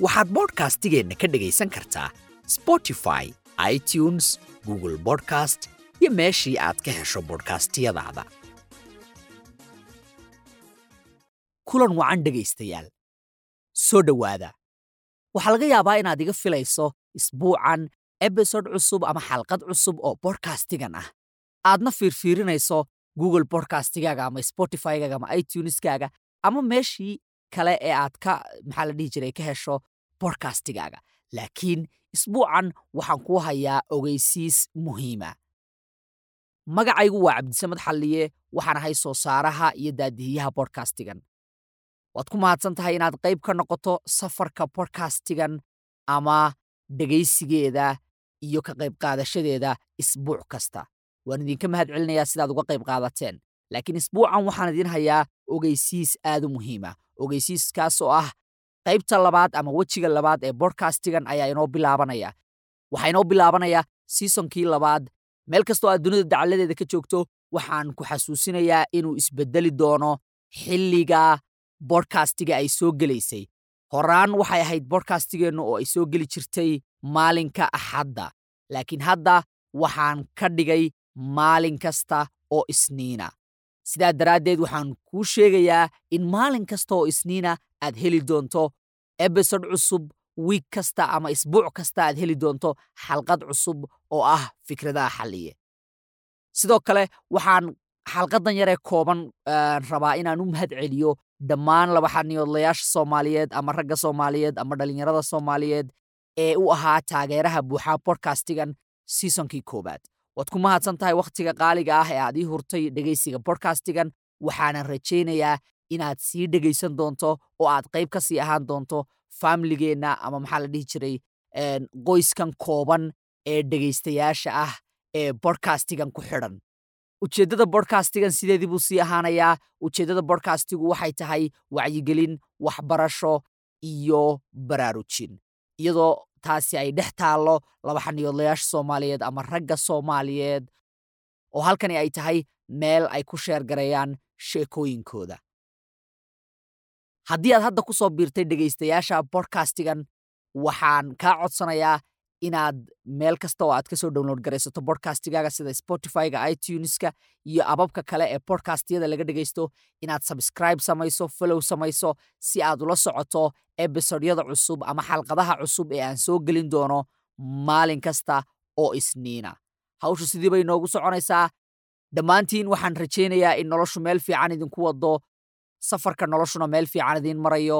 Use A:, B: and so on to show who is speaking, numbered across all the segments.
A: waxaad bodhkastigeenna ka dhegaysan kartaa spotify itunes google bodcast iyo meeshii aad ka hesho bodhkastiyadaada kulan wacan dhegaystayaal. Soo dhowaada. Waxaa laga yaabaa inaad iga filayso isbuucan ebisod cusub ama xalqad cusub oo bodhkastigan ah. Aadna fiirfiirinayso google bodhkastigaaga ama spotifygaaga ama ituneskaaga ama meeshii kale ee aad ka maxaa la dhihi jiray ka hesho bodhkastigaaga laakiin isbuucan waxaan kuu hayaa ogeysiis muhiima. Magacaygu waa cabdisamed xalliye waxaan ahay soo saaraha iyo daadihiyaha bodhkastigan waad ku mahadsan tahay inaad qayb ka noqoto safarka bodhkastigan ama dhegaysigeeda iyo ka qayb qaadashadeeda isbuuc kasta. Waan idinka mahad celinayaa sidaad uga qayb qaadateen laakiin isbuucan waxaan idiin hayaa ogeysiis aad u muhiima ogeysiiskaas oo ah qaybta labaad ama wejiga labaad ee bodhkastigan ayaa inoo bilaabanaya waxaa inoo bilaabanaya siisonkii labaad. Meel kastoo aad dunida dacaladeeda ka joogto waxaan ku xasuusinayaa inuu isbedeli doono xilliga bodhkastiga ay soo gelaysay. Horaan waxay ahayd bodhkastigeennu oo ay soo geli jirtay maalinka axadda. Laakiin hadda waxaan ka dhigay maalin kasta oo isniina sidaa daraaddeed waxaan kuu sheegayaa in maalin kasta oo isniina aad heli doonto ebisod cusub wiig kasta ama isbuuc kasta aad heli doonto xalqad cusub oo ah fikradaha xalliye. Sidoo kale waxaan xalqadan yaree kooban rabaa inaan u mahad celiyo dhammaan labaxaniyoodlayaasha soomaaliyeed ama ragga soomaaliyeed ama dhallinyarada soomaaliyeed ee u ahaa taageeraha buuxaa bodhkastigan siisonkii koowaad waad ku mahadsan tahay wakhtiga qaaliga ah ee aad ii hurtay dhegaysiga bodhkastigan waxaanan rajaynayaa inaad sii dhegaysan doonto oo aad qayb ka sii ahaan doonto faamiligeenna ama maxaa la dhihi jiray qoyskan kooban ee dhegaystayaasha ah ee bodhkastigan ku xidhan. Ujeeddada bodhkastigan sideedii buu sii ahaanayaa. Ujeeddada bodhkastigu waxay tahay wacyigelin waxbarasho iyo baraarujin. Iyadoo taasi ay dhex taallo labaxaniyoodlayaasha soomaaliyeed ama ragga soomaaliyeed oo halkani ay tahay meel ay ku sheergareeyaan sheekooyinkooda. Haddii aad hadda ku soo biirtay dhegaystayaasha bodhkastigan waxaan kaa codsanayaa inaad meel kasta oo aad ka soo download garaysato bodhkastigaaga sida spotifyga ituneska iyo ababka kale ee bodhkastiyada laga dhegaysto inaad sabscribe samayso follow samayso si aad ula socoto ebisodyada cusub ama xalqadaha cusub ee aan soo gelin doono maalin kasta oo isniina hawshu sidii bay noogu soconaysaa. Dhammaantiin waxaan rajaynayaa in noloshu meel fiican idinku wado safarka noloshuna meel fiican idiin marayo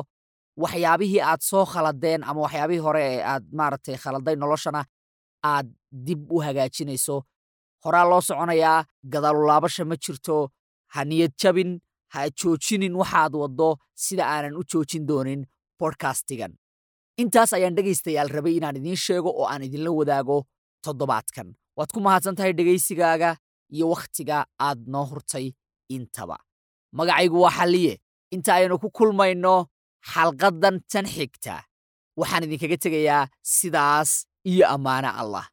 A: waxyaabihii aad soo khaladeen ama waxyaabihii hore ee aad maaragtay khaladay noloshana aad dib u hagaajinayso. Horaa loo soconayaa gadaalulaabasha ma jirto ha niyad jabin ha joojinin waxaad waddo sida aanan u joojin doonin bodhkastigan intaas ayaan dhegaystayaal rabay inaan idiin sheego oo aan idinla wadaago toddobaadkan. Waad ku mahadsan tahay dhegaysigaaga iyo wakhtiga aad noo hurtay intaba. Magacaygu waa xalliye. Inta aynu ku kulmayno xalqadan tan xigta. Waxaan idinkaga tegayaa sidaas iyo ammaano allah